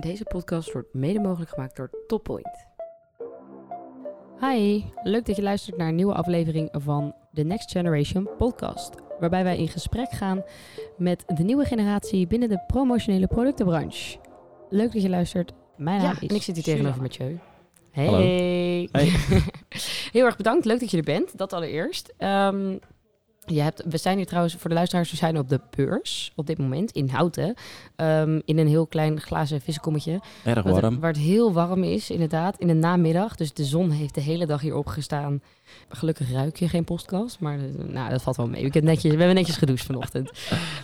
Deze podcast wordt mede mogelijk gemaakt door Toppoint. Hi, leuk dat je luistert naar een nieuwe aflevering van de Next Generation podcast. Waarbij wij in gesprek gaan met de nieuwe generatie binnen de promotionele productenbranche. Leuk dat je luistert. Mijn naam Ja, is en ik zit hier tegenover Mathieu. Hey. Hallo. Hey. Heel erg bedankt. Leuk dat je er bent. Dat allereerst. Ehm, je hebt, we zijn hier trouwens, voor de luisteraars, we zijn op de beurs op dit moment in Houten. Ehm, in een heel klein glazen vissenkommetje. Erg warm. Waar het heel warm is, inderdaad. In de namiddag. Dus de zon heeft de hele dag hier opgestaan. Gelukkig ruik je geen podcast. Maar eh, nou, dat valt wel mee. Ik heb netjes, we hebben netjes gedoucht vanochtend.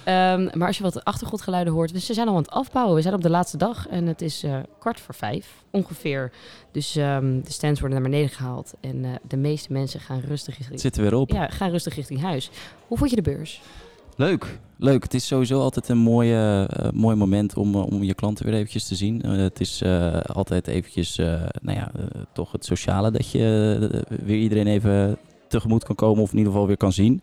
Ehm, maar als je wat achtergrondgeluiden hoort. Dus ze zijn al aan het afbouwen. We zijn op de laatste dag. En het is eh, kwart voor vijf ongeveer. Dus ehm, de stands worden naar beneden gehaald. En eh, de meeste mensen gaan rustig Het richting, zit er weer op. ja, gaan rustig richting huis. Hoe vond je de beurs? Leuk, leuk. Het is sowieso altijd een mooie, eh, mooi moment om, eh, om je klanten weer eventjes te zien. Eh, het is altijd eventjes, nou ja, toch het sociale dat je weer iedereen even tegemoet kan komen of in ieder geval weer kan zien.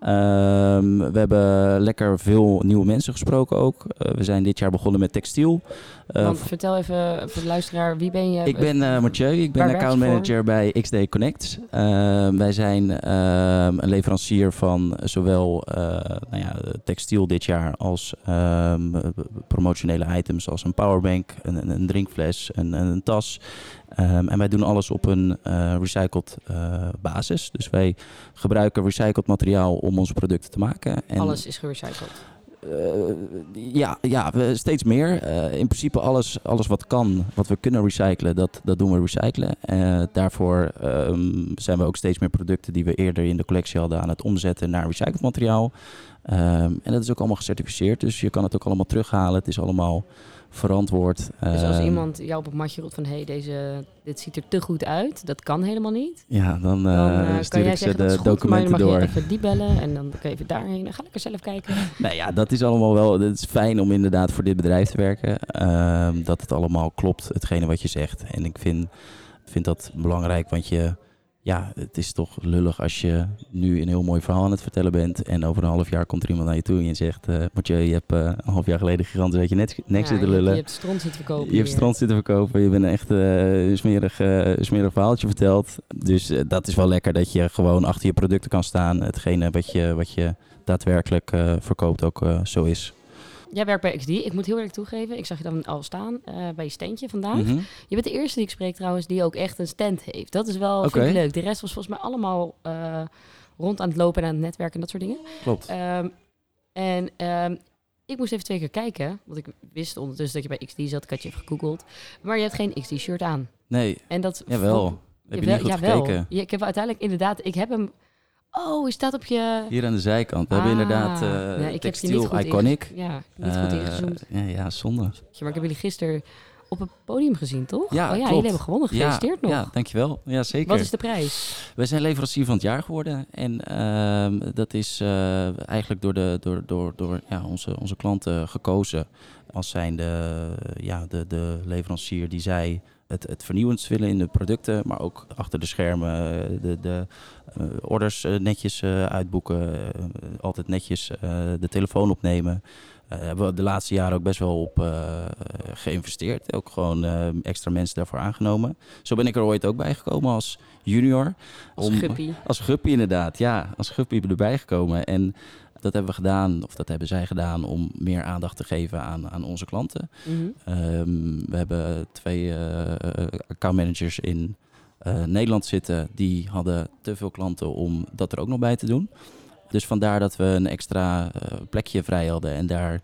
Ehm, we hebben lekker veel nieuwe mensen gesproken ook. Eh, we zijn dit jaar begonnen met textiel. Eh, Want vertel even voor de luisteraar, wie ben je? Ik ben eh Mathieu, ik ben accountmanager bij XD Connect. Ehm, wij zijn ehm, een leverancier van zowel nou ja, textiel dit jaar als promotionele items als een powerbank, een, een, een drinkfles, een, een tas. Ehm, en wij doen alles op een eh, recycled eh, basis. Dus wij gebruiken recycled materiaal om onze producten te maken. En Alles is gerecycled. eh, ja, ja, we- steeds meer. In principe alles, alles wat kan, wat we kunnen recyclen, dat, dat doen we recyclen. Daarvoor ehm, zijn we ook steeds meer producten die we eerder in de collectie hadden aan het omzetten naar recycled materiaal. Ehm, en dat is ook allemaal gecertificeerd, dus je kan het ook allemaal terughalen. Het is allemaal verantwoord. Dus als Ehm, iemand jou op het matje roept van... hé, deze dit ziet er te goed uit. Dat kan helemaal niet. Ja, dan, eh, Dan eh, kan stuur jij ik ze de goed, maar dan documenten mag door. je even die bellen. En dan kan je even daarheen. Dan ga lekker zelf kijken. Nou ja, dat is allemaal wel. Het is fijn om inderdaad voor dit bedrijf te werken. Ehm, dat het allemaal klopt, hetgene wat je zegt. En ik vind, vind dat belangrijk, want je. Ja, het is toch lullig als je nu een heel mooi verhaal aan het vertellen bent. En over een half jaar komt er iemand naar je toe en je zegt: eh Mathieu, je hebt eh, een half jaar geleden gigantisch uit je nek, nek Ja, zitten je- lullen. Je hebt stront zitten verkopen. Je hebt strand zitten verkopen, je bent een echt eh, smerig, smerig verhaaltje verteld. Dus dat is wel lekker dat je gewoon achter je producten kan staan. Hetgene wat je, wat je daadwerkelijk verkoopt ook zo is. Jij werkt bij XD. Ik moet heel eerlijk toegeven. Ik zag je dan al staan eh, bij je standje vandaag. Mhm. Je bent de eerste die ik spreek trouwens die ook echt een stand heeft. Dat is wel vind ik leuk. De rest was volgens mij allemaal eh, rond aan het lopen en aan het netwerken en dat soort dingen. Klopt. Ehm, en ehm, ik moest even twee keer kijken. Want ik wist ondertussen dat je bij XD zat. Ik had je even gegoogeld. Maar je hebt geen XD-shirt aan. Nee, En dat jawel. Heb je niet goed jawel. gekeken? Ja, ik heb uiteindelijk inderdaad... Ik heb hem... Oh, hij staat op je... Hier aan de zijkant. We Ah. hebben inderdaad Nee, ik textiel niet goed iconic. Ja, niet goed Eh, ingezoomd. ja, ja, zonde. Maar ik heb jullie gisteren op het podium gezien, toch? Ja, oh ja, jullie hebben gewonnen. Gefeliciteerd ja, nog. Ja, dankjewel. Ja, zeker. Wat is de prijs? We zijn leverancier van het jaar geworden. En ehm, dat is eh, eigenlijk door, de, door, door, door ja, onze, onze klanten gekozen. Als zijnde ja, de, de leverancier die zij het, het vernieuwends willen in de producten. Maar ook achter de schermen eh, de, de eh, orders eh, netjes uitboeken. altijd netjes de telefoon opnemen. Eh hebben we de laatste jaren ook best wel op geïnvesteerd. Ook gewoon extra mensen daarvoor aangenomen. Zo ben ik er ooit ook bij gekomen als junior. Als Om- guppy. Als guppy inderdaad, ja. Als guppy erbij gekomen. En dat hebben we gedaan, of dat hebben zij gedaan, om meer aandacht te geven aan, aan onze klanten. Mhm. Ehm, we hebben twee eh accountmanagers in eh, Nederland zitten. Die hadden te veel klanten om dat er ook nog bij te doen. Dus vandaar dat we een extra eh, plekje vrij hadden. En daar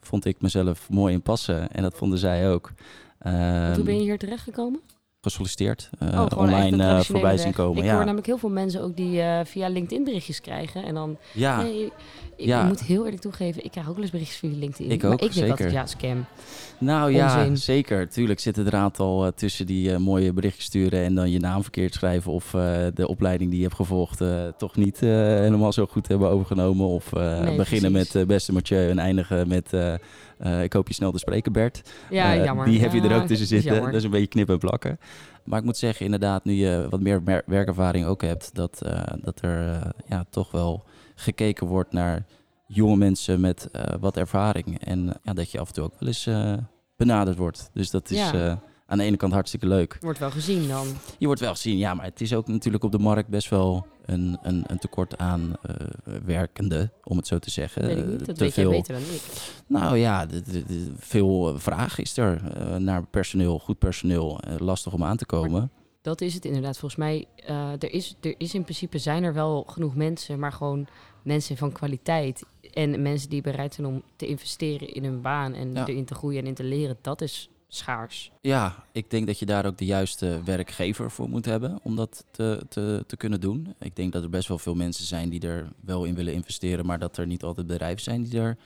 vond ik mezelf mooi in passen. En dat vonden zij ook. Ehm, Hoe ben je hier terechtgekomen? Gesolliciteerd, Oh, de online eh, voorbij zien komen. Ik ja. hoor namelijk heel veel mensen ook die eh, via LinkedIn berichtjes krijgen. En dan, ja, nee, ik Ja. moet heel eerlijk toegeven, ik krijg ook wel eens berichtjes via LinkedIn. Ik maar ook, ik denk altijd, zeker. ja, scam. Nou ja, Onzin. zeker. Tuurlijk zitten er een aantal tussen die mooie berichtjes sturen en dan je naam verkeerd schrijven of de opleiding die je hebt gevolgd toch niet helemaal zo goed hebben overgenomen. Of Nee, beginnen precies. met beste Mathieu en eindigen met eh, ik hoop je snel te spreken Bert. Ja, Eh, jammer. Die heb je er ook tussen zitten. Dat is een beetje knippen en plakken. Maar ik moet zeggen, inderdaad, nu je wat meer werkervaring ook hebt, dat, eh, dat er ja, toch wel gekeken wordt naar jonge mensen met wat ervaring. En ja, dat je af en toe ook wel eens benaderd wordt. Dus dat is Ja. Aan de ene kant hartstikke leuk. Wordt wel gezien dan. Je wordt wel gezien, ja, maar het is ook natuurlijk op de markt best wel een, een, een tekort aan eh, werkende, om het zo te zeggen. Weet Eh, niet. Dat te weet jij veel, beter dan ik. Nou ja, de- de- de- veel eh, vraag is er naar personeel, goed personeel. Lastig om aan te komen. Dat is het inderdaad. Volgens mij, er, is, er is in principe zijn er wel genoeg mensen, maar gewoon mensen van kwaliteit. En mensen die bereid zijn om te investeren in hun baan en Ja. erin te groeien en in te leren, dat is schaars. Ja, ik denk dat je daar ook de juiste werkgever voor moet hebben om dat te, te, te kunnen doen. Ik denk dat er best wel veel mensen zijn die er wel in willen investeren, maar dat er niet altijd bedrijven zijn die er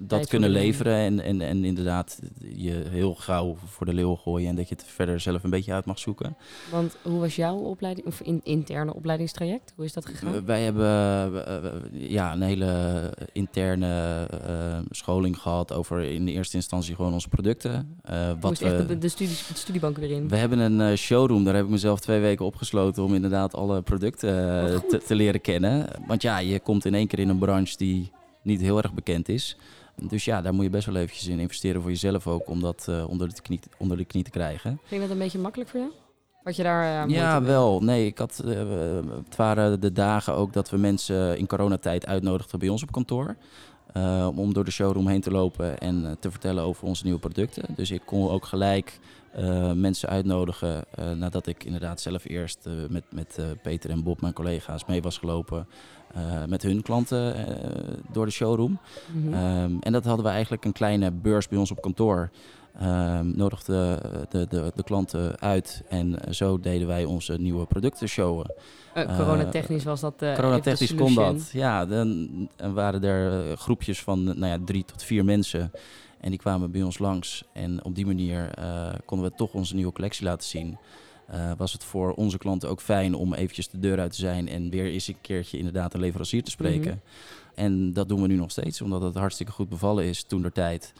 dat kunnen leveren. En, en, en inderdaad je heel gauw voor de leeuw gooien en dat je het verder zelf een beetje uit mag zoeken. Want hoe was jouw opleiding, of in, interne opleidingstraject? Hoe is dat gegaan? Wij hebben uh, ja, een hele interne uh, scholing gehad over in de eerste instantie gewoon onze producten. Uh, wat we, echt de, de, studie, de studiebank weer in? We hebben een showroom, daar heb ik mezelf twee weken opgesloten om inderdaad alle producten te, te leren kennen. Want ja, je komt in één keer in een branche die niet heel erg bekend is. Dus ja, daar moet je best wel eventjes in investeren voor jezelf ook, om dat uh, onder, de knie, onder de knie te krijgen. Ging dat een beetje makkelijk voor jou? Wat je daar uh, Ja, wel. Nee, ik had, uh, het waren de dagen ook dat we mensen in coronatijd uitnodigden bij ons op kantoor. Uh, om door de showroom heen te lopen en te vertellen over onze nieuwe producten. Dus ik kon ook gelijk mensen uitnodigen nadat ik inderdaad zelf eerst met, met Peter en Bob, mijn collega's, mee was gelopen. Uh, met hun klanten uh, door de showroom. Mm -hmm. um, en dat hadden we eigenlijk een kleine beurs bij ons op kantoor. Um, nodigden de, de, de, klanten uit en zo deden wij onze nieuwe producten showen. Uh, coronatechnisch was dat. Uh, coronatechnisch kon dat. Ja, dan waren er groepjes van nou ja, drie tot vier mensen. En die kwamen bij ons langs. En op die manier konden we toch onze nieuwe collectie laten zien. Uh, was het voor onze klanten ook fijn om eventjes de deur uit te zijn en weer eens een keertje inderdaad een leverancier te spreken. Mm -hmm. En dat doen we nu nog steeds, omdat het hartstikke goed bevallen is toen der tijd.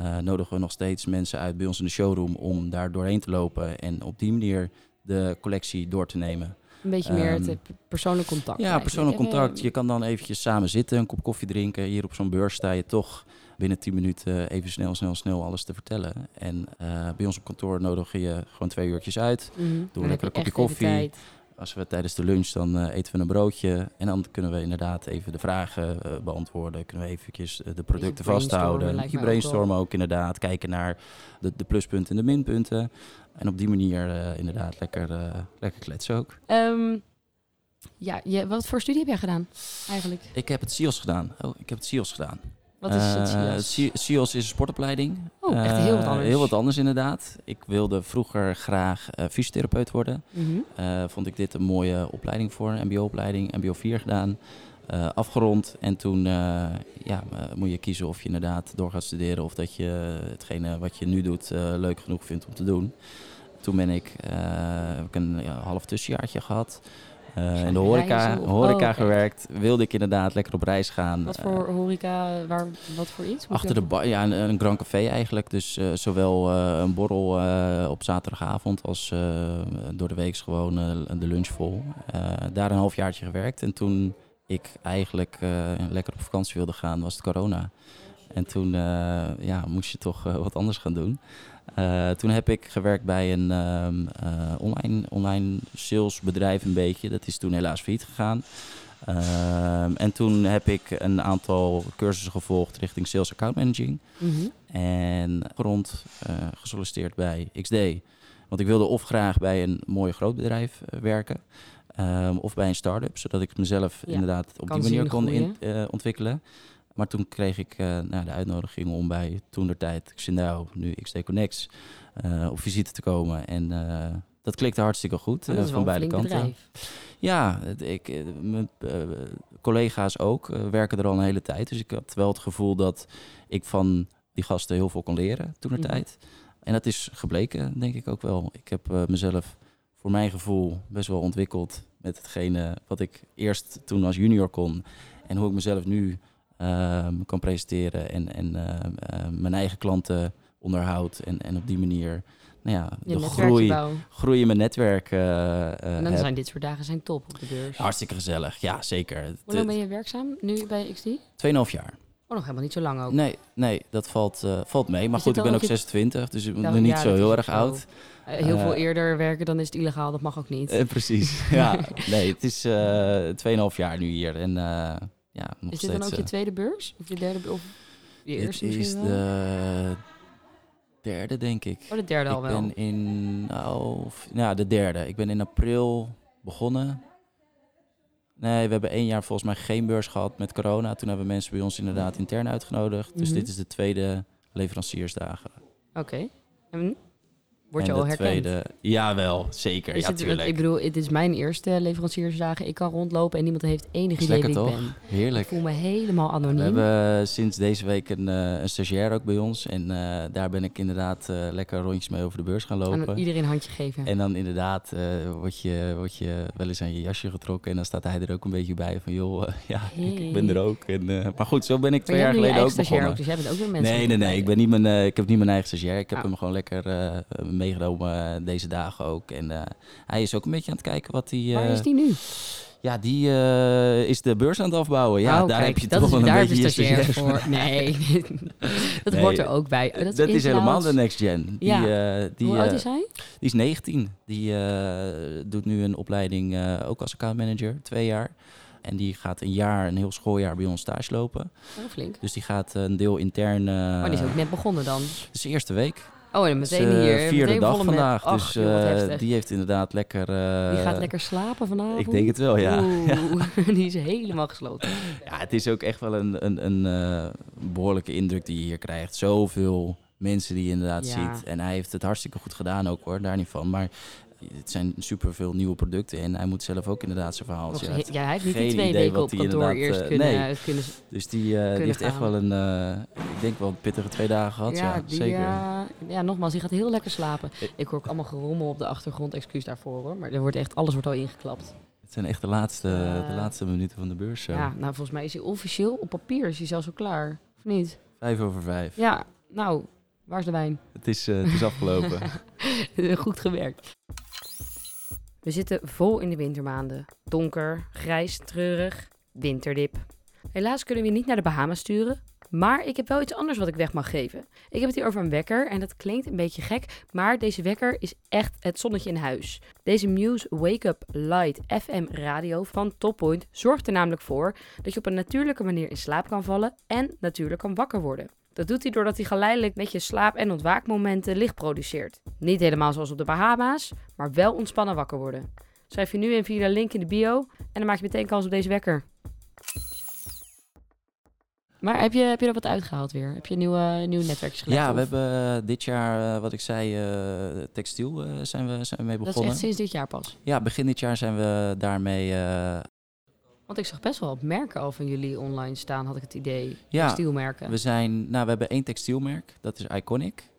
Uh, nodigen we nog steeds mensen uit bij ons in de showroom om daar doorheen te lopen en op die manier de collectie door te nemen. Een beetje meer um, het persoonlijk contact. Ja, persoonlijk contact. Je kan dan eventjes samen zitten, een kop koffie drinken. Hier op zo'n beurs sta je toch binnen 10 minuten even snel, snel, snel alles te vertellen. En uh, bij ons op kantoor nodig je gewoon twee uurtjes uit. Mm -hmm. Doe lekker een kopje koffie. Als we tijdens de lunch, dan uh, eten we een broodje. En dan kunnen we inderdaad even de vragen uh, beantwoorden. Kunnen we eventjes de producten vasthouden. Je brainstormen ook, inderdaad. Kijken naar de, de pluspunten en de minpunten. En op die manier inderdaad lekker, lekker kletsen ook. Um, ja, je, wat voor studie heb jij gedaan eigenlijk? Ik heb het SIOS gedaan. Oh, ik heb het SIOS gedaan. Wat is het SIOS? Uh, SIOS is een sportopleiding. Oh, echt heel wat anders. Uh, heel wat anders inderdaad. Ik wilde vroeger graag uh, fysiotherapeut worden. Mm -hmm. vond ik dit een mooie opleiding voor, een mbo-opleiding, mbo 4 gedaan. Afgerond en toen ja, moet je kiezen of je inderdaad door gaat studeren of dat je hetgene wat je nu doet leuk genoeg vindt om te doen. Toen ben ik, heb ik een ja, half tussenjaartje gehad. Uh, in de horeca, horeca oh, gewerkt. Wilde ik inderdaad lekker op reis gaan. Wat voor horeca, waar, wat voor iets? Achter de bar, ja, een, een Grand Café eigenlijk. Dus uh, zowel uh, een borrel op zaterdagavond als door de week gewoon de lunch vol. daar een halfjaartje gewerkt. En toen ik eigenlijk lekker op vakantie wilde gaan, was het corona. En toen ja, moest je toch wat anders gaan doen. Uh, toen heb ik gewerkt bij een um, uh, online, online salesbedrijf een beetje. Dat is toen helaas failliet gegaan. Uh, en toen heb ik een aantal cursussen gevolgd richting sales account managing. Mm -hmm. En rond gesolliciteerd bij XD. Want ik wilde of graag bij een mooi groot bedrijf werken. Um, of bij een start-up, zodat ik mezelf ja, inderdaad op die manier kon in, ontwikkelen. Maar toen kreeg ik uh, nou, de uitnodiging om bij toen der tijd Xindao, nu XD Connects, uh, op visite te komen. En uh, dat klikte hartstikke goed uh, van beide kanten. Bedrijf. Ja, ik, mijn collega's ook werken er al een hele tijd. Dus ik had wel het gevoel dat ik van die gasten heel veel kon leren toen Mhm. tijd. En dat is gebleken, denk ik ook wel. Ik heb mezelf voor mijn gevoel best wel ontwikkeld met hetgene wat ik eerst toen als junior kon. En hoe ik mezelf nu um, kan presenteren en, en uh, uh, mijn eigen klanten onderhoud. En, en op die manier nou ja, Je de groei, groei in mijn netwerk uh, En dan heb. zijn dit soort dagen zijn top op de beurs. Hartstikke gezellig, ja zeker. Hoe lang ben je werkzaam nu bij XD? 2,5 jaar. Oh, nog helemaal niet zo lang ook. Nee, nee, dat valt, eh, valt mee. Maar Is goed, ik ben ook ook je- 26, dus ik ben Ja, nog niet ja, zo heel erg zo. oud. Eh, heel veel Eh, eerder werken, dan is het illegaal. Dat mag ook niet. Eh, precies, ja. Nee, het is eh 2,5 jaar nu hier. En eh, ja, nog is dit dan ook je eh, tweede beurs? Of je derde of je dit eerste is misschien wel? de derde, denk ik. Oh, de derde al ik wel. ben in... Nou, ja, de derde. Ik ben in april begonnen. Nee, we hebben één jaar volgens mij geen beurs gehad met corona. Toen hebben mensen bij ons inderdaad intern uitgenodigd. Dus Mhm. dit is de tweede leveranciersdagen. Oké. En word je en al herkend? tweede... Jawel, zeker. Is ja, het- tuurlijk. ik bedoel, het is mijn eerste leveranciersdagen. Ik kan rondlopen en niemand heeft enig idee wie ik toch? ben. Heerlijk. Ik voel me helemaal anoniem. We hebben eh, sinds deze week een, eh, een stagiair ook bij ons. En eh, daar ben ik inderdaad lekker rondjes mee over de beurs gaan Aan lopen. iedereen een handje geven. En dan inderdaad eh word, je, word je wel eens aan je jasje getrokken. En dan staat hij er ook een beetje bij van... joh, ja, ik, ik ben er ook. En, maar goed, zo ben ik twee jaar geleden ook begonnen. ook, dus jij bent ook weer mensen. Nee, nee, nee. Ik, ben niet mijn, ik heb niet mijn eigen stagiair. Ik heb Oh. hem gewoon lekker eh, meegenomen eh, deze dagen ook. En eh, hij is ook een beetje aan het kijken wat hij... Waar eh, is die nu? Ja, die is de beurs aan het afbouwen. Ja, Oh, daar kijk, heb je dat toch wel een daar beetje je je stagiair voor. Nee, dat Nee, hoort er ook bij. Dat, is helemaal de next gen. Die, Ja. eh, die, Hoe oud is hij? die is 19. Die doet nu een opleiding ook als accountmanager, twee jaar. En die gaat een jaar, een heel schooljaar bij ons stage lopen. Oh, flink. Dus die gaat een deel intern. Maar die is ook net begonnen dan. Het is de eerste week. Oh, en meteen eh, hier. vierde meteen dag vandaag. Ach, dus joh, eh, die heeft inderdaad lekker. eh, Die gaat lekker slapen vanavond. Ik denk het wel, ja. Oeh, die is helemaal gesloten. Ja, het is ook echt wel een, een, een eh, behoorlijke indruk die je hier krijgt. Zoveel mensen die je inderdaad Ja. ziet. En hij heeft het hartstikke goed gedaan ook hoor, daar niet van. Maar het zijn superveel nieuwe producten en hij moet zelf ook inderdaad zijn verhaal uit. ja, hij heeft niet die twee weken op hij kantoor eerst eh, kunnen, nee. kunnen Dus die, eh, die heeft echt wel een, eh, ik denk wel een pittige twee dagen gehad. Ja, die, zeker. ja, nogmaals, die gaat heel lekker slapen. Ik- hoor ook allemaal gerommel op de achtergrond. Excuus daarvoor hoor. Maar er wordt echt, alles wordt al ingeklapt. Het zijn echt de laatste, de laatste minuten van de beurs. Ja, nou volgens mij is hij officieel op papier. Is hij zelfs al klaar. Of niet? Vijf over vijf. Ja, nou, waar is de wijn? Het, is, eh, het is afgelopen. Goed gewerkt. We zitten vol in de wintermaanden. Donker, grijs, treurig, winterdip. Helaas kunnen we je niet naar de Bahamas sturen. Maar ik heb wel iets anders wat ik weg mag geven. Ik heb het hier over een wekker en dat klinkt een beetje gek, maar deze wekker is echt het zonnetje in huis. Deze Muse Wake Up Light FM radio van Toppoint zorgt er namelijk voor dat je op een natuurlijke manier in slaap kan vallen en natuurlijk kan wakker worden. Dat doet hij doordat hij geleidelijk met je slaap- en ontwaakmomenten licht produceert. Niet helemaal zoals op de Bahama's, maar wel ontspannen wakker worden. Schrijf je nu in via de link in de bio en dan maak je meteen kans op deze wekker. Maar heb je, heb je er wat uitgehaald weer? Heb je nieuwe, nieuwe netwerkjes gelegd? ja, we of- hebben eh, dit jaar, eh, wat ik zei, eh, textiel zijn, we, zijn we mee Dat is begonnen. echt sinds dit jaar pas. Ja, begin dit jaar zijn we daarmee Want ik zag best wel wat merken al van jullie online staan, had ik het idee. Ja, Textielmerken. We zijn, nou, we hebben één textielmerk, dat is Iconic.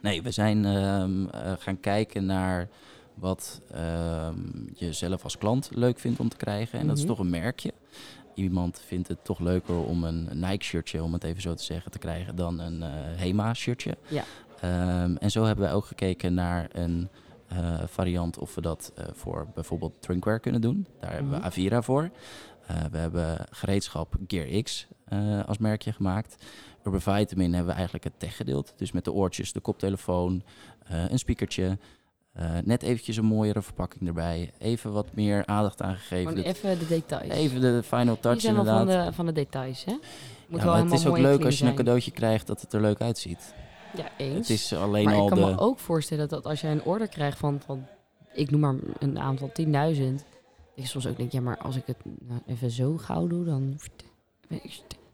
Nee, we zijn ehm, eh, gaan kijken naar wat ehm, je zelf als klant leuk vindt om te krijgen. En dat is Mhm. toch een merkje. Iemand vindt het toch leuker om een Nike-shirtje, om het even zo te zeggen, te krijgen dan een eh, Hema-shirtje. Ja. Ehm, en zo hebben wij ook gekeken naar een eh, variant of we dat eh, voor bijvoorbeeld drinkware kunnen doen. Daar hebben Mhm. we Avira voor. Eh, we hebben gereedschap Gear X als merkje gemaakt. Urban Vitamin hebben we eigenlijk het tech-gedeelte. Dus met de oortjes, de koptelefoon, een speakertje. net eventjes een mooiere verpakking erbij. Even wat meer aandacht aangegeven. Gewoon even de details. Even de final Die touch zijn wel van de, van de details, hè? Moet Ja, wel maar het is ook leuk als je een zijn. cadeautje krijgt dat het er leuk uitziet. Ja, eens. Het is alleen maar al ik kan de... me ook voorstellen dat als jij een order krijgt van, van ik noem maar een aantal 10.000, dat je soms ook denkt, ja, maar als ik het nou even zo gauw doe, dan...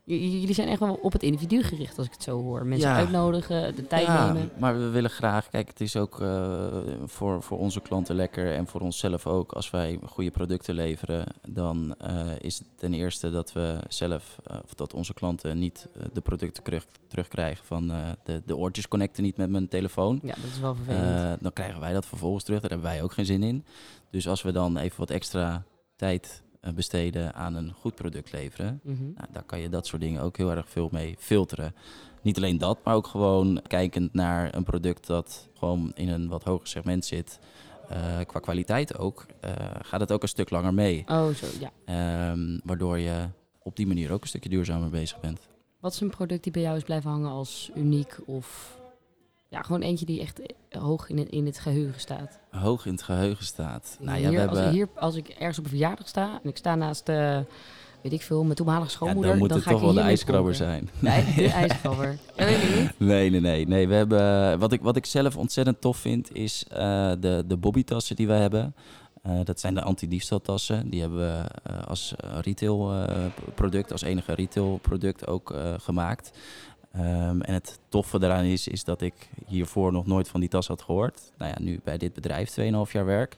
J- Jullie zijn echt wel op het individu gericht, als ik het zo hoor. Mensen Ja. uitnodigen, de tijd ja, nemen. maar we willen graag, kijk, het is ook eh, voor, voor onze klanten lekker en voor onszelf ook. Als wij goede producten leveren, dan eh, is het ten eerste dat we zelf, eh, of dat onze klanten niet de producten terug, terugkrijgen van de, de oortjes connecten niet met mijn telefoon. Ja, dat is wel vervelend. Dan krijgen wij dat vervolgens terug. Daar hebben wij ook geen zin in. Dus als we dan even wat extra tijd besteden aan een goed product leveren, Mhm. nou, daar kan je dat soort dingen ook heel erg veel mee filteren. Niet alleen dat, maar ook gewoon kijkend naar een product dat gewoon in een wat hoger segment zit. eh, qua kwaliteit ook, eh, gaat het ook een stuk langer mee. Oh, zo, ja. Ehm, waardoor je op die manier ook een stukje duurzamer bezig bent. Wat is een product die bij jou is blijven hangen als uniek of ja, gewoon eentje die echt hoog in het, in het geheugen staat? Hoog in het geheugen staat. Nou ja, hier, we als, hebben... hier, als ik ergens op een verjaardag sta en ik sta naast de, weet ik veel, mijn toenmalige Ja, schoonmoeder, dan moet dan het toch wel de ijskrabber zijn. Nee, de ijskrabber. Nee, nee, nee. nee. We hebben, wat, ik, wat ik zelf ontzettend tof vind, is eh, de, de bobbytassen die we hebben. Eh, dat zijn de anti-diefstaltassen. Die hebben we eh, als retailproduct, als enige retailproduct ook eh, gemaakt. Ehm, en het toffe daaraan is, is dat ik hiervoor nog nooit van die tas had gehoord. Nou ja, nu bij dit bedrijf 2,5 jaar werk.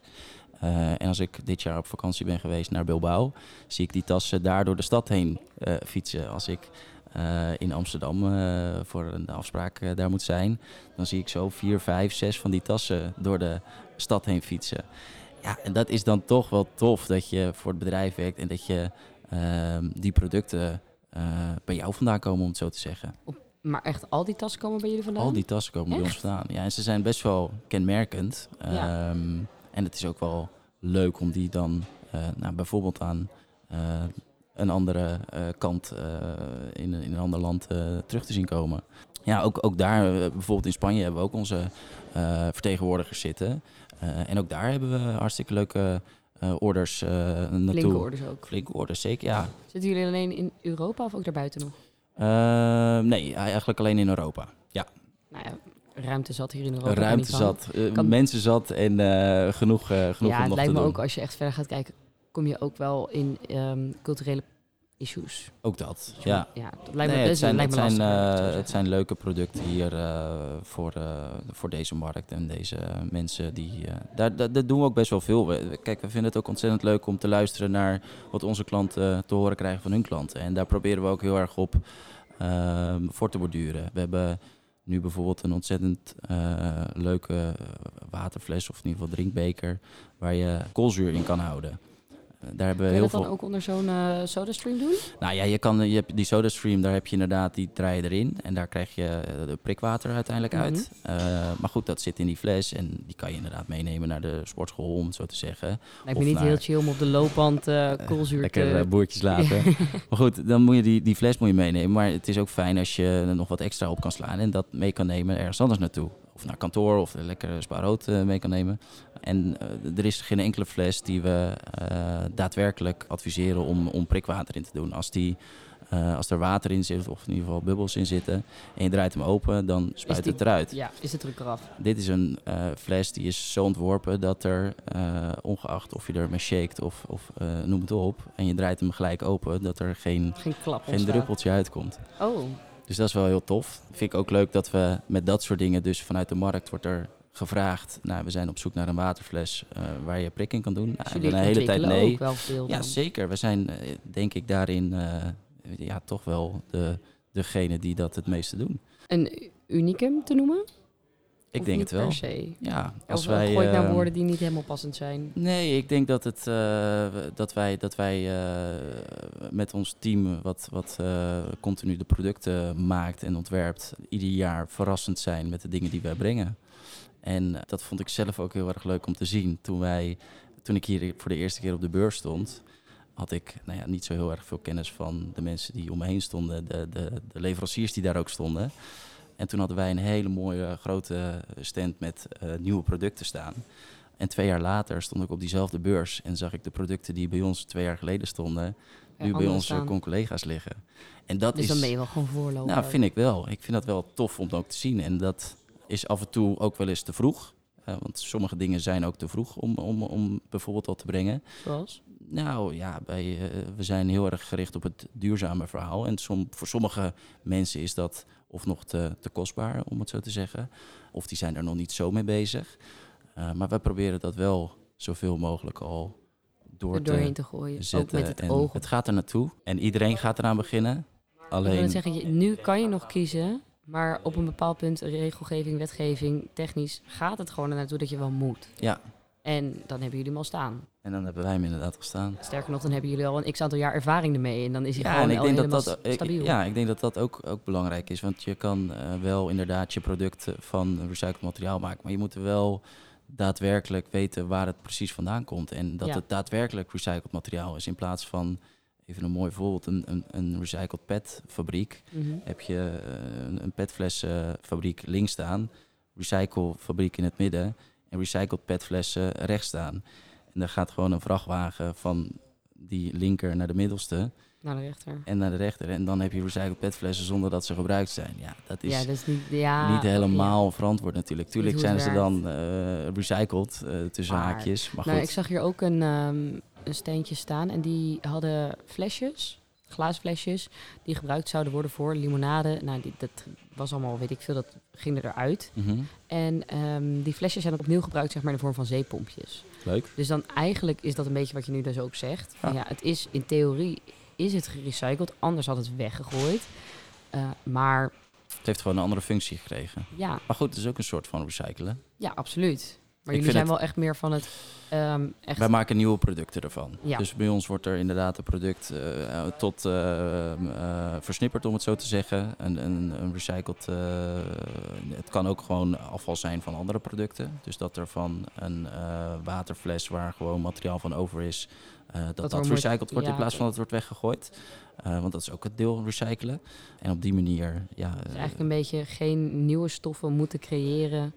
Eh, en als ik dit jaar op vakantie ben geweest naar Bilbao, zie ik die tassen daar door de stad heen eh, fietsen. Als ik eh, in Amsterdam voor een afspraak daar moet zijn, dan zie ik zo vier, vijf, zes van die tassen door de stad heen fietsen. Ja, en dat is dan toch wel tof dat je voor het bedrijf werkt en dat je ehm, die producten bij jou vandaan komen, om het zo te zeggen. Maar echt, al die tassen komen bij jullie vandaan? Al die tassen komen bij ons vandaan. Ja, en ze zijn best wel kenmerkend. Ja. Ehm, en het is ook wel leuk om die dan eh, nou, bijvoorbeeld aan eh, een andere eh, kant in, in een ander land terug te zien komen. Ja, ook, ook daar, bijvoorbeeld in Spanje, hebben we ook onze vertegenwoordigers zitten. En ook daar hebben we hartstikke leuke orders naartoe. Flinke orders ook. Flinke orders, zeker, ja. Zitten jullie alleen in Europa of ook daarbuiten nog? Ehm, nee, eigenlijk alleen in Europa. Ja. Nou ja, ruimte zat hier in Europa. ruimte zat, eh, Kan- mensen zat en eh, genoeg, eh, genoeg Ja, om het nog lijkt te me ook als je echt verder gaat kijken, kom je ook wel in ehm, culturele issues. Ook dat, ja. Ja, dat lijkt me, Nee, het zijn, lijkt me zijn, het eh, het zijn leuke producten hier eh, voor, eh, voor deze markt en deze mensen. Die, daar, daar, daar doen we ook best wel veel. We- Kijk, we vinden het ook ontzettend leuk om te luisteren naar wat onze klanten te horen krijgen van hun klanten. En daar proberen we ook heel erg op ehm, voor te borduren. We hebben nu bijvoorbeeld een ontzettend leuke waterfles of in ieder geval drinkbeker waar je koolzuur in kan houden. Daar hebben we Kun je heel dat veel. dan ook onder zo'n eh SodaStream doen? Nou ja, je, kan, je hebt die SodaStream, daar heb je inderdaad, die draai je erin. En daar krijg je eh, de prikwater uiteindelijk uit. Mhm. Eh, maar goed, dat zit in die fles en die kan je inderdaad meenemen naar de sportschool, om het zo te zeggen. Lijkt me niet naar- heel chill om op de loopband eh koolzuur Lekker te... boertjes laten. maar goed, dan moet je die, die fles moet je meenemen. Maar het is ook fijn als je er nog wat extra op kan slaan en dat mee kan nemen ergens anders naartoe. Of naar kantoor of er lekker spaarrood eh, mee kan nemen. En eh, er is geen enkele fles die we eh, daadwerkelijk adviseren om, om prikwater in te doen. Als, die, als er water in zit, of in ieder geval bubbels in zitten, en je draait hem open, dan spuit die- het eruit. Ja, is het druk eraf. Dit is een fles die is zo ontworpen dat er, ongeacht of je er mee shakt of, of noem het op, en je draait hem gelijk open, dat er geen, Geen klap geen druppeltje uitkomt. Oh, Dus dat is wel heel tof. Vind ik ook leuk dat we met dat soort dingen, dus vanuit de markt wordt er gevraagd. Nou, we zijn op zoek naar een waterfles eh, waar je prik in kan doen. Nou, en jullie een hele tijd nee. ook wel veel Ja, dan. zeker. We zijn eh, denk ik daarin eh, ja, toch wel de, degene die dat het meeste doen. Een unicum te noemen? Ik Of denk het wel. per se? Ja, Als of wij. gooit naar eh, woorden die niet helemaal passend zijn. Nee, ik denk dat, het, eh, dat wij, dat wij eh, met ons team, wat, wat eh, continu de producten maakt en ontwerpt, ieder jaar verrassend zijn met de dingen die wij brengen. En dat vond ik zelf ook heel erg leuk om te zien. Toen, wij, toen ik hier voor de eerste keer op de beurs stond, had ik nou ja, niet zo heel erg veel kennis van de mensen die om me heen stonden, de, de, de leveranciers die daar ook stonden. En toen hadden wij een hele mooie grote stand met eh, nieuwe producten staan. En twee jaar later stond ik op diezelfde beurs en zag ik de producten die bij ons twee jaar geleden stonden, nu bij onze collega's liggen. En dat Dus is, dan ben je wel gewoon voorloper. nou, vind ik wel. Ik vind dat wel tof om ook te zien. En dat is af en toe ook wel eens te vroeg. Want sommige dingen zijn ook te vroeg om, om, om bijvoorbeeld al te brengen. Zoals? Nou ja, bij, eh, we zijn heel erg gericht op het duurzame verhaal. En som, voor sommige mensen is dat of nog te, te kostbaar, om het zo te zeggen. Of die zijn er nog niet zo mee bezig. Eh, maar wij proberen dat wel zoveel mogelijk al door te doorheen te gooien. Ook met het oog. het gaat er naartoe. En iedereen gaat eraan beginnen. Ik wil Alleen, zeggen, nu kan je nog kiezen. Maar op een bepaald punt, regelgeving, wetgeving, technisch, gaat het gewoon er naartoe dat je wel moet. ja, En dan hebben jullie hem al staan. en dan hebben wij hem inderdaad gestaan. Sterker nog, dan hebben jullie al een x-aantal jaar ervaring ermee. En dan is hij Ja, gewoon en ik denk dat dat, ik, stabiel. ja, ik denk dat dat ook, ook belangrijk is. Want je kan eh, wel inderdaad je producten van recycled materiaal maken. Maar je moet wel daadwerkelijk weten waar het precies vandaan komt. En dat Ja. het daadwerkelijk recycled materiaal is. In plaats van even een mooi voorbeeld, een, een, een recycled pet fabriek. Mhm. Heb je eh, een, een petflessenfabriek links staan, recyclefabriek in het midden en recycled petflessen rechts staan. En dan gaat gewoon een vrachtwagen van die linker naar de middelste Naar de rechter. en naar de rechter. En dan heb je recycled petflessen zonder dat ze gebruikt zijn. Ja, dat is ja, dat is niet... Ja, niet helemaal verantwoord natuurlijk. Tuurlijk zijn ze dan eh, recycled eh, tussen Maar- haakjes. Maar goed, Nou, ik zag hier ook een, ehm, een steentje staan en die hadden flesjes, glaasflesjes, die gebruikt zouden worden voor limonade. Nou, die, dat was allemaal, weet ik veel, dat ging eruit. Mhm, En ehm, die flesjes zijn opnieuw gebruikt, zeg maar, in de vorm van zeepompjes. leuk. Dus dan eigenlijk is dat een beetje wat je nu dus ook zegt. Van, Ja. ja. het is in theorie is het gerecycled, anders had het weggegooid. Eh, maar Het heeft gewoon een andere functie gekregen. ja, Maar goed, het is ook een soort van recyclen. ja, absoluut. Maar jullie zijn het- wel echt meer van het ehm, echt. Wij maken nieuwe producten ervan. Ja. Dus bij ons wordt er inderdaad een product eh, tot eh, eh, versnipperd, om het zo te zeggen. Een, een, een recycled. het kan ook gewoon afval zijn van andere producten. Dus dat er van een waterfles waar gewoon materiaal van over is, dat Dat dat, moet- recycled wordt ja, in plaats van dat het wordt weggegooid. Want dat is ook het deel recyclen. En op die manier, ja. Dus eigenlijk een beetje geen nieuwe stoffen moeten creëren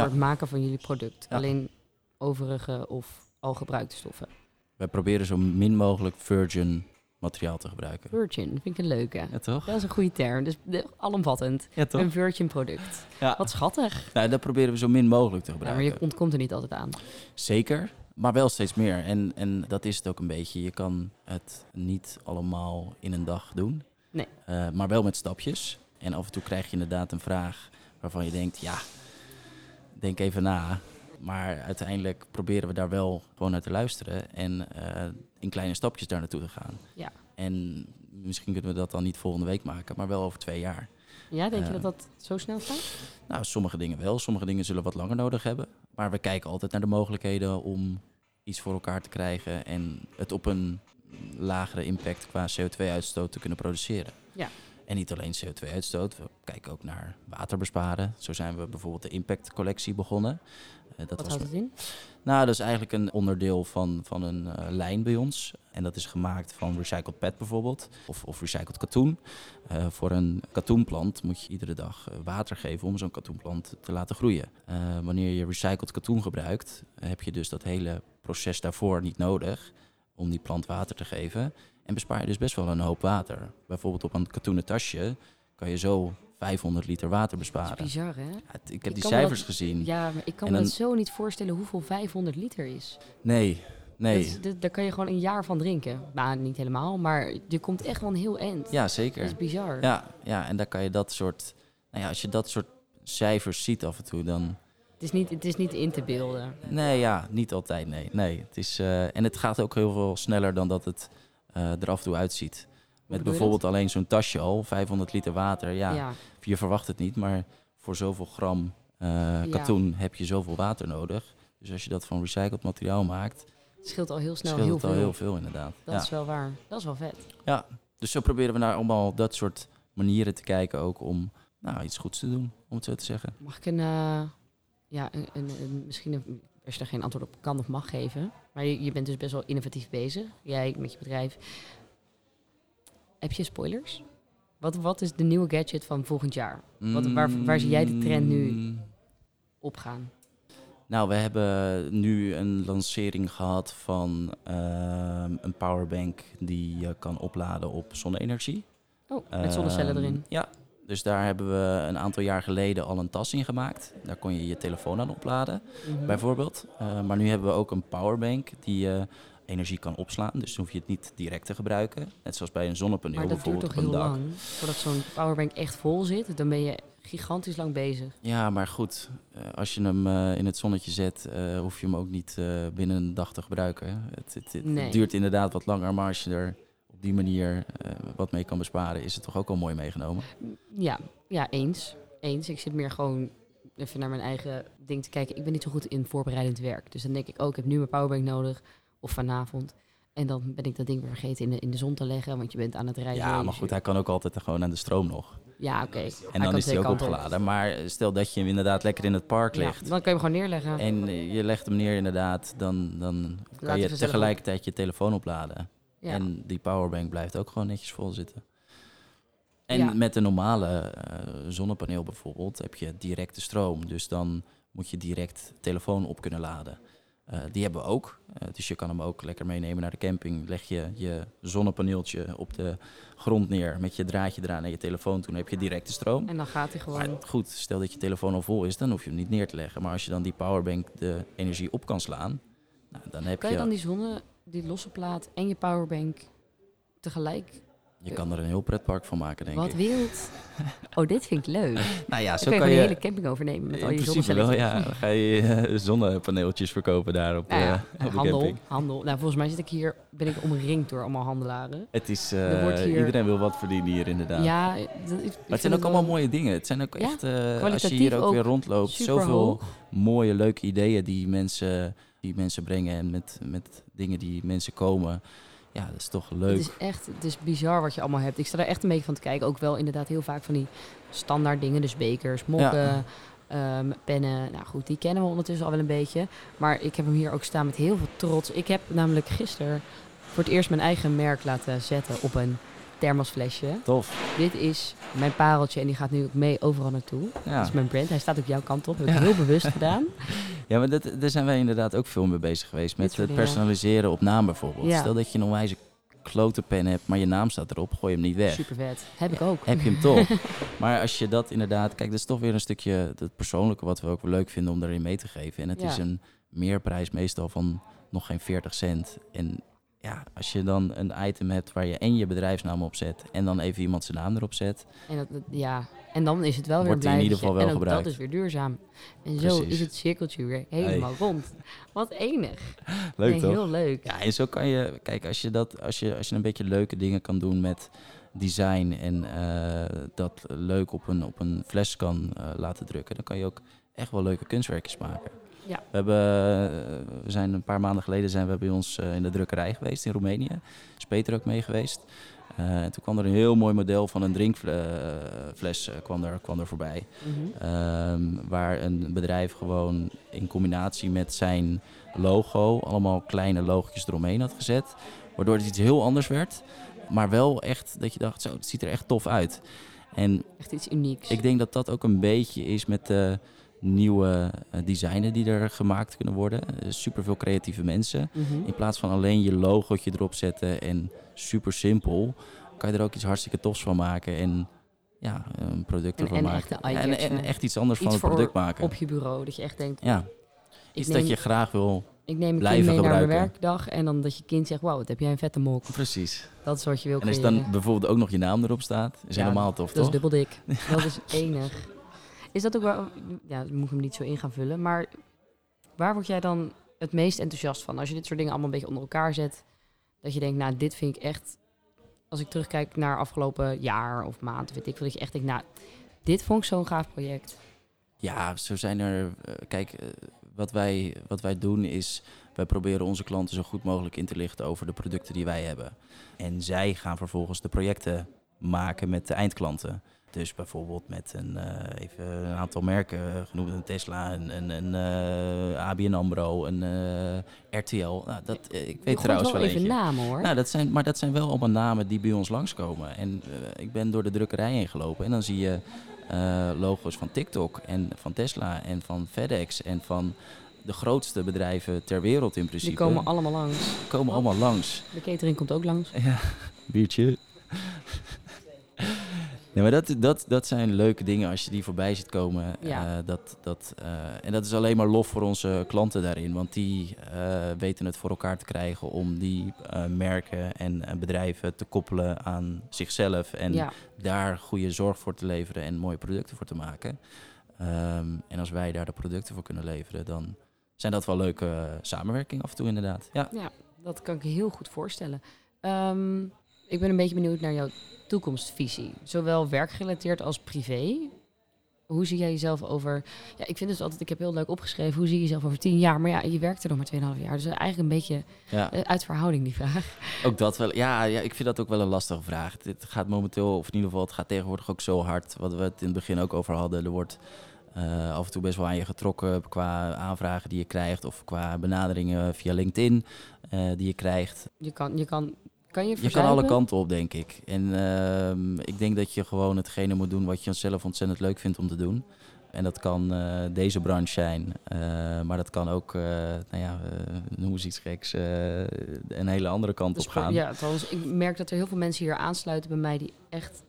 voor Ja. het maken van jullie product. Ja. Alleen overige of al gebruikte stoffen. wij proberen zo min mogelijk virgin materiaal te gebruiken. Virgin, vind ik een leuke. Ja, toch? Dat is een goede term. Dus de- alomvattend. Ja, toch? Een virgin product. Ja. Wat schattig. Nou, dat proberen we zo min mogelijk te Ja, maar gebruiken. je ontkomt er niet altijd aan. Zeker, maar wel steeds meer. En, en dat is het ook een beetje. Je kan het niet allemaal in een dag doen. Nee. Eh, maar wel met stapjes. En af en toe krijg je inderdaad een vraag waarvan je denkt, ja, denk even na. Maar uiteindelijk proberen we daar wel gewoon naar te luisteren. En eh, in kleine stapjes daar naartoe te gaan. Ja. En misschien kunnen we dat dan niet volgende week maken, maar wel over twee jaar. Ja, denk je Eh. dat dat zo snel gaat? Nou, sommige dingen wel. Sommige dingen zullen wat langer nodig hebben. Maar we kijken altijd naar de mogelijkheden om iets voor elkaar te krijgen en het op een lagere impact qua CO2-uitstoot te kunnen produceren. Ja. En niet alleen CO2-uitstoot, we kijken ook naar water besparen. Zo zijn we bijvoorbeeld de Impact Collectie begonnen. Eh, dat Wat was houdt het in? nou, dat is eigenlijk een onderdeel van, van een eh, lijn bij ons. En dat is gemaakt van recycled PET bijvoorbeeld, of, of recycled katoen. Eh, voor een katoenplant moet je iedere dag water geven om zo'n katoenplant te laten groeien. Wanneer je recycled katoen gebruikt, heb je dus dat hele proces daarvoor niet nodig om die plant water te geven. En bespaar je dus best wel een hoop water. Bijvoorbeeld op een katoenen tasje kan je zo 500 liter water Dat is besparen. bizar, hè? Ja, het- ik heb Ik die cijfers dat- gezien. Ja, maar ik kan me zo niet voorstellen hoeveel 500 liter is. Nee, nee. Dat is- dat- daar kan je gewoon een jaar van drinken. Nou, niet helemaal, maar je komt echt wel een heel eind. Ja, zeker. Dat is bizar. Ja, ja, en daar kan je dat soort. Nou ja, als je dat soort cijfers ziet af en toe, dan. Het, is niet, het is niet in te beelden. Nee, ja, niet altijd. Nee, nee. Het is, eh, en het gaat ook heel veel sneller dan dat het er af en toe uitziet. Met bijvoorbeeld alleen zo'n tasje al, 500 liter water. Ja, Ja. je verwacht het niet, maar voor zoveel gram eh, katoen heb je zoveel water nodig. Dus als je dat van recycled materiaal maakt, het scheelt al heel snel heel het al veel. heel veel inderdaad. Dat ja. is wel waar. Dat is wel vet. ja, dus zo proberen we naar allemaal dat soort manieren te kijken ook om nou, iets goeds te doen, om het zo te zeggen. Mag ik een, eh, ja, een, een, een- misschien een, als je er geen antwoord op kan of mag geven. Maar je, je bent dus best wel innovatief bezig. Jij met je bedrijf. Heb je spoilers? Wat, wat is de nieuwe gadget van volgend jaar? Wat- waar- waar zie jij de trend nu? Mm, Opgaan. Nou, we hebben nu een lancering gehad van ehm, een powerbank die je kan opladen op zonne-energie. Oh, met zonnecellen Ehm, erin. Ja, dus daar hebben we een aantal jaar geleden al een tas in gemaakt. Daar kon je je telefoon aan opladen, Mhm. bijvoorbeeld. Eh, maar nu hebben we ook een powerbank die je energie kan opslaan. Dus dan hoef je het niet direct te gebruiken. Net zoals bij een zonnepaneel Maar dat duurt bijvoorbeeld toch op heel lang? Voordat zo'n powerbank echt vol zit, dan ben je gigantisch lang bezig. Ja, maar goed, eh, als je hem eh, in het zonnetje zet, hoef je hem ook niet binnen een dag te gebruiken. Het, het, het Nee. duurt inderdaad wat langer, maar als je er die manier eh, wat mee kan besparen, is het toch ook al mooi meegenomen. Ja, ja, eens. Eens. Ik zit meer gewoon even naar mijn eigen ding te kijken. Ik ben niet zo goed in voorbereidend werk. Dus dan denk ik, oh, ik heb nu mijn powerbank nodig. Of vanavond. En dan ben ik dat ding weer vergeten in de, in de zon te leggen. Want je bent aan het rijden. Ja, maar goed, hij kan ook altijd gewoon aan de stroom nog. Ja, oké. En dan is hij ook kanten opgeladen. Maar stel dat je hem inderdaad lekker in het park Ja, ligt. dan kun je hem gewoon neerleggen. En je legt hem neer inderdaad, dan, dan kan je tegelijkertijd je telefoon opladen. Ja. En die powerbank blijft ook gewoon netjes vol zitten. En Ja. met een normale eh, zonnepaneel bijvoorbeeld heb je directe stroom. Dus dan moet je direct telefoon op kunnen laden. Eh, die hebben we ook. Eh, dus je kan hem ook lekker meenemen naar de camping. Leg je je zonnepaneeltje op de grond neer met je draadje eraan naar je telefoon. Toen heb je directe stroom. En dan gaat hij Maar gewoon... goed, stel dat je telefoon al vol is, dan hoef je hem niet neer te leggen. Maar als je dan die powerbank de energie op kan slaan, nou, dan heb Kan je... je dan die zonne, die losse plaat en je powerbank tegelijk... Je kan er een heel pretpark van maken, denk Wat ik. wild. Oh, dit vind ik leuk. Nou ja, zo kun je kan je... de hele camping overnemen met al je principe wel, ja. Dan ga je eh, zonnepaneeltjes verkopen daar op, Nou eh, ja, op de handel, camping. handel. Nou, volgens mij zit ik hier, ben ik omringd door allemaal handelaren. Het is, eh, hier- iedereen wil wat verdienen hier inderdaad. Ja, ik maar het zijn ook allemaal mooie dingen. Het zijn ook Ja, echt, eh, als je hier ook, ook weer rondloopt, zoveel mooie, leuke ideeën die mensen, die mensen brengen. En met, met dingen die mensen komen. Ja, dat is toch leuk. Het is echt, het is bizar wat je allemaal hebt. Ik sta er echt een beetje van te kijken. Ook wel inderdaad heel vaak van die standaard dingen. Dus bekers, mokken, ehm, pennen. Nou goed, die kennen we ondertussen al wel een beetje. Maar ik heb hem hier ook staan met heel veel trots. Ik heb namelijk gisteren voor het eerst mijn eigen merk laten zetten op een thermosflesje. Tof. Dit is mijn pareltje en die gaat nu ook mee overal naartoe. Ja. Dat is mijn brand. Hij staat ook jouw kant op. Dat heb ik Ja. heel bewust gedaan. Ja, maar dat, daar zijn wij inderdaad ook veel mee bezig geweest. Met het personaliseren op naam bijvoorbeeld. Ja. Stel dat je een onwijze klote pen hebt, maar je naam staat erop, gooi hem niet weg. Super vet. Heb ik ook. Heb je hem toch. maar als je dat inderdaad... Kijk, dat is toch weer een stukje het persoonlijke wat we ook leuk vinden om daarin mee te geven. En het is een meerprijs meestal van nog geen 40 cent. En ja, als je dan een item hebt waar je en je bedrijfsnaam op zet... en dan even iemand zijn naam erop zet... En, dat, dat- ja. en dan is het wel weer in ieder geval wel en gebruikt. dat is weer duurzaam. En zo is het cirkeltje weer helemaal rond. Wat enig. Leuk Nee, toch? Heel leuk. Ja, en zo kan je, kijk, als je, dat, als je, als je een beetje leuke dingen kan doen met design en eh, dat leuk op een, op een fles kan eh, laten drukken, dan kan je ook echt wel leuke kunstwerkjes maken. Ja. We, hebben, eh, we zijn een paar maanden geleden zijn we bij ons eh, in de drukkerij geweest in Roemenië. Is Peter ook mee geweest. En toen kwam er een heel mooi model van een drinkfles kwam, er, kwam er voorbij. Mhm. Ehm, waar een bedrijf gewoon in combinatie met zijn logo allemaal kleine logotjes eromheen had gezet. Waardoor het iets heel anders werd. Maar wel echt dat je dacht, zo, het ziet er echt tof uit. En Echt iets unieks. ik denk dat dat ook een beetje is met de nieuwe eh, designen die er gemaakt kunnen worden. Super veel creatieve mensen. Mhm. In plaats van alleen je logootje erop zetten en super simpel, kan je er ook iets hartstikke tofs van maken. En ja, een product En- ervan en maken. en, echt iets anders Iets van het product maken. Op je bureau. Dat je echt denkt, Ja, iets neem, dat je graag wil. ik neem een kind mee naar mijn werkdag. En dan dat je kind zegt, wauw, wat heb jij een vette mok. Precies. Dat is wat je wil En als dan bijvoorbeeld ook nog je naam erop staat, is Ja, helemaal tof, Dat is dubbel dik. dat is enig. Is dat ook wel... Ja, ik moet hem niet zo in gaan vullen. Maar waar word jij dan het meest enthousiast van? Als je dit soort dingen allemaal een beetje onder elkaar zet. Dat je denkt, nou, dit vind ik echt... Als ik terugkijk naar afgelopen jaar of maand, weet ik veel. Dat je echt denkt, nou, dit vond ik zo'n gaaf project. Ja, zo zijn er. eh, kijk, eh, wat wij, wat wij doen is. Wij proberen onze klanten zo goed mogelijk in te lichten over de producten die wij hebben. En zij gaan vervolgens de projecten maken met de eindklanten. Dus bijvoorbeeld met een, eh, even een aantal merken eh, genoemd, een Tesla, een, een, een eh, ABN AMRO, een RTL. Nou, dat, ik weet trouwens wel even eentje. namen, hoor. Nou, dat zijn, maar dat zijn wel allemaal namen die bij ons langskomen. En ik ben door de drukkerij heen gelopen en dan zie je logo's van TikTok en van Tesla en van FedEx en van de grootste bedrijven ter wereld in principe. Die komen allemaal langs. komen allemaal langs. De catering komt ook langs. Ja, biertje. Nee, maar dat, dat, dat zijn leuke dingen als je die voorbij ziet komen. Ja. Eh, dat, dat, eh, en dat is alleen maar lof voor onze klanten daarin. Want die eh, weten het voor elkaar te krijgen om die merken en bedrijven te koppelen aan zichzelf. En ja, daar goede zorg voor te leveren en mooie producten voor te maken. Ehm, en als wij daar de producten voor kunnen leveren, dan zijn dat wel leuke samenwerking af en toe inderdaad. Ja. ja, dat kan ik heel goed voorstellen. Um, ik ben een beetje benieuwd naar jouw toekomstvisie. Zowel werkgerelateerd als privé. Hoe zie jij jezelf over... Ja, ik vind dus altijd... Ik heb heel leuk opgeschreven... Hoe zie je jezelf over tien jaar? Maar ja, je werkt er nog maar 2,5 jaar. Dus eigenlijk een beetje ja. uh, uit verhouding die vraag. Ook dat wel. Ja, ja, ik vind dat ook wel een lastige vraag. Het gaat momenteel, of in ieder geval, het gaat tegenwoordig ook zo hard. Wat we het in het begin ook over hadden. Er wordt uh, af en toe best wel aan je getrokken qua aanvragen die je krijgt. Of qua benaderingen via LinkedIn uh, die je krijgt. Je kan... Je kan Kan je Je kan alle kanten op, denk ik. En ehm, ik denk dat je gewoon hetgene moet doen wat je zelf ontzettend leuk vindt om te doen. En dat kan eh, deze branche zijn, eh, maar dat kan ook, eh, nou ja, noem eens iets geks, een hele andere kant op gaan. Ja, trouwens, ik merk dat er heel veel mensen hier aansluiten bij mij die echt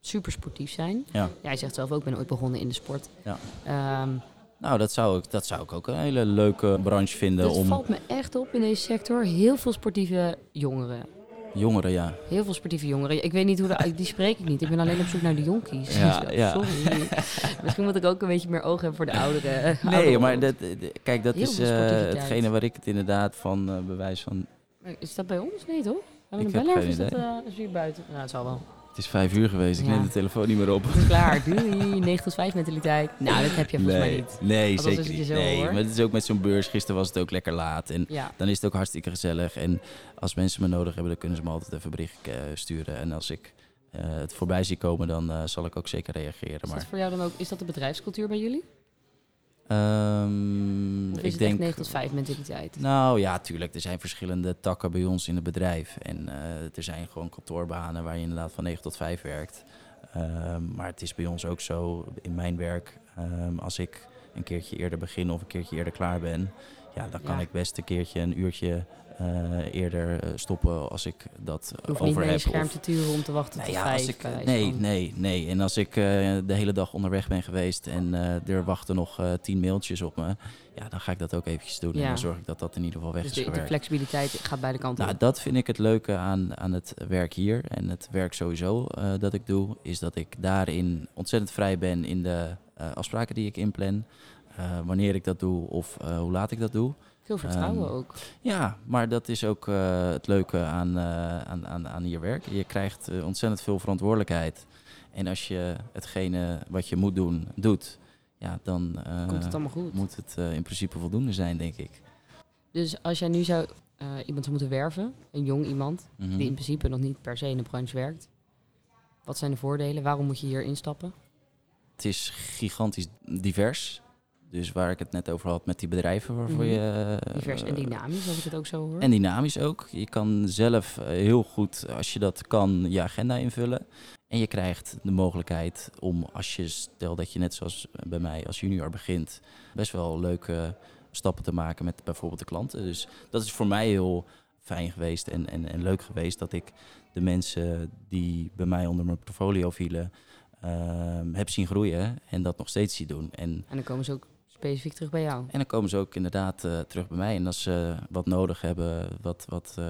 super sportief zijn. Ja. Jij zegt zelf ook, ik ben ooit begonnen in de sport. Ja. Ehm, Nou, dat zou, ik, dat zou ik ook een hele leuke branche vinden het om valt me echt op in deze sector. Heel veel sportieve jongeren. Jongeren, ja. Heel veel sportieve jongeren. Ik weet niet hoe de, die spreek ik niet. Ik ben alleen op zoek naar de jonkies. Ja, Dus, ja. Sorry. Misschien moet ik ook een beetje meer oog hebben voor de ouderen. Nee, ouderen maar dat, kijk, dat Heel is eh, hetgene waar ik het inderdaad van eh, bewijs van... Is dat bij ons? Nee, toch? Hebben Ik we heb geen is dat eh, is hier buiten? Nou, het zal wel. Het is vijf uur geweest, ik Ja. neem de telefoon niet meer op. Klaar. Doei. 9 tot 5 mentaliteit. Nou, dat heb je volgens mij nee, niet. nee Althans, zeker niet. zo Nee, hoor. maar het is ook met zo'n beurs. Gisteren was het ook lekker laat. En Ja. dan is het ook hartstikke gezellig. En als mensen me nodig hebben, dan kunnen ze me altijd even een bericht eh, sturen. En als ik eh, het voorbij zie komen, dan eh, zal ik ook zeker reageren. Is Maar dat voor jou dan ook, is dat de bedrijfscultuur bij jullie? Ehm, Of is ik het denk. 9 tot 5 mentaliteit? Nou ja, tuurlijk. Er zijn verschillende takken bij ons in het bedrijf. En eh, er zijn gewoon kantoorbanen waar je inderdaad van 9 tot 5 werkt. Ehm, maar het is bij ons ook zo, in mijn werk, ehm, als ik een keertje eerder begin of een keertje eerder klaar ben, ja, dan kan Ja. ik best een keertje een uurtje eh, eerder eh, stoppen als ik dat eh, niet over naar je heb. scherm te turen om te wachten nou tot ja, 5. als ik, bij wijze nee, nee, nee. En als ik de hele dag onderweg ben geweest en er wachten nog tien mailtjes op me, ja, dan ga ik dat ook eventjes doen. En dan zorg ik dat dat in ieder geval weg Dus is de, flexibiliteit gaat beide kanten Nou, op. dat vind ik het leuke aan, aan het werk hier. En het werk sowieso dat ik doe, is dat ik daarin ontzettend vrij ben in de afspraken die ik inplan. Wanneer ik dat doe of hoe laat ik dat doe. Veel vertrouwen ehm, ook. Ja, maar dat is ook eh, het leuke aan, eh, aan, aan, aan hier werk. Je krijgt eh, ontzettend veel verantwoordelijkheid. En als je hetgene wat je moet doen, doet, ja, dan Komt het allemaal goed. moet het in principe voldoende zijn, denk ik. Dus als jij nu zou iemand zou moeten werven, een jong iemand, Mhm. die in principe nog niet per se in de branche werkt. Wat zijn de voordelen? Waarom moet je hier instappen? Het is gigantisch divers. Dus waar ik het net over had met die bedrijven waarvoor Mhm. je... eh, Divers en dynamisch, als ik het ook zo hoor. En dynamisch ook. Je kan zelf eh, heel goed, als je dat kan, je agenda invullen. En je krijgt de mogelijkheid om, als je stel dat je net zoals bij mij als junior begint, best wel leuke stappen te maken met bijvoorbeeld de klanten. Dus dat is voor mij heel fijn geweest en, en, en leuk geweest dat ik de mensen die bij mij onder mijn portfolio vielen, ehm, heb zien groeien en dat nog steeds zie doen. En En dan komen ze ook specifiek terug bij jou. en dan komen ze ook inderdaad eh, terug bij mij. En als ze wat nodig hebben, wat, wat eh,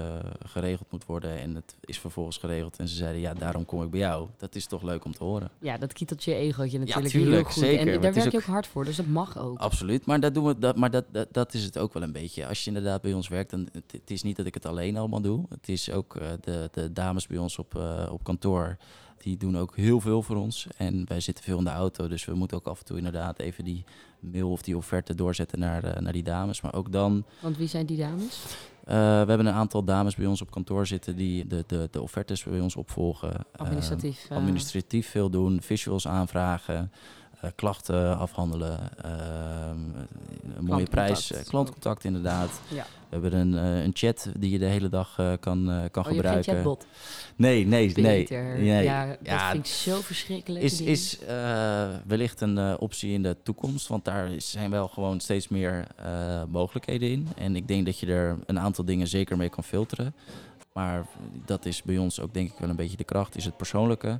geregeld moet worden. En het is vervolgens geregeld. En ze zeiden, ja, daarom kom ik bij jou. Dat is toch leuk om te horen. Ja, dat kietelt je egootje natuurlijk tuurlijk, heel goed. zeker, En daar werk je ook- hard voor, dus dat mag ook. Absoluut. Maar, dat, doen we, dat, maar dat, dat, dat is het ook wel een beetje. Als je inderdaad bij ons werkt, dan het, het is niet dat ik het alleen allemaal doe. Het is ook eh, de, de dames bij ons op, op kantoor. Die doen ook heel veel voor ons. En wij zitten veel in de auto. Dus we moeten ook af en toe inderdaad even die mail of die offerte doorzetten naar, eh, naar die dames. Maar ook dan Want wie zijn die dames? Uh, we hebben een aantal dames bij ons op kantoor zitten die de, de, de offertes bij ons opvolgen. Administratief. eh, administratief veel doen, visuals aanvragen, klachten afhandelen, uh, een mooie prijs, uh, klantcontact inderdaad. Ja. We hebben een, uh, een chat die je de hele dag kan, kan oh, gebruiken. Geen chatbot? Nee, nee, nee. nee. Ja, dat ja, vind ik zo verschrikkelijk. Is, is wellicht een optie in de toekomst, want daar zijn wel gewoon steeds meer mogelijkheden in. En ik denk dat je er een aantal dingen zeker mee kan filteren. Maar dat is bij ons ook denk ik wel een beetje de kracht, is het persoonlijke.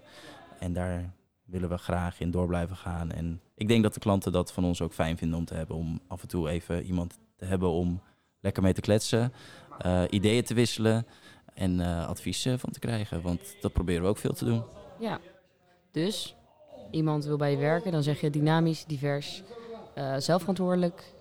En daar willen we graag in door blijven gaan. En ik denk dat de klanten dat van ons ook fijn vinden om te hebben. Om af en toe even iemand te hebben om lekker mee te kletsen, uh, ideeën te wisselen en uh, adviezen van te krijgen. Want dat proberen we ook veel te doen. Ja, dus iemand wil bij je werken, dan zeg je dynamisch, divers, uh, zelfverantwoordelijk.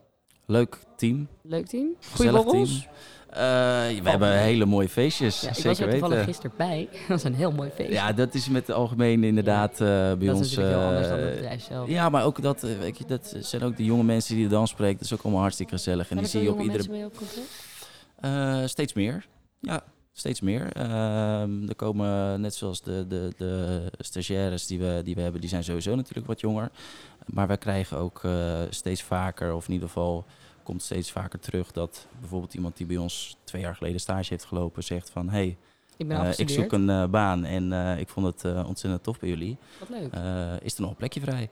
Leuk team. Leuk team. Goeie borrels. Uh, we oh, hebben hele mooie feestjes. Ja, ik zeker was er toevallig gisteren bij. dat was een heel mooi feest. Ja, dat is met het algemeen inderdaad uh, bij dat ons. is natuurlijk heel anders dan het bedrijf zelf. Ja, maar ook dat, weet je, dat zijn ook de jonge mensen die je dan spreekt. Dat is ook allemaal hartstikke gezellig. En die zie je op iedere. Op steeds meer. Ja, steeds meer. Uh, er komen net zoals de, de, de stagiaires die we, die we hebben, die zijn sowieso natuurlijk wat jonger. Maar wij krijgen ook uh, steeds vaker, of in ieder geval komt steeds vaker terug dat bijvoorbeeld iemand die bij ons twee jaar geleden stage heeft gelopen zegt van hey, Ik ben Eh, ik zoek een eh, baan en eh, ik vond het eh, ontzettend tof bij jullie. Wat leuk. Eh, is er nog een plekje vrij?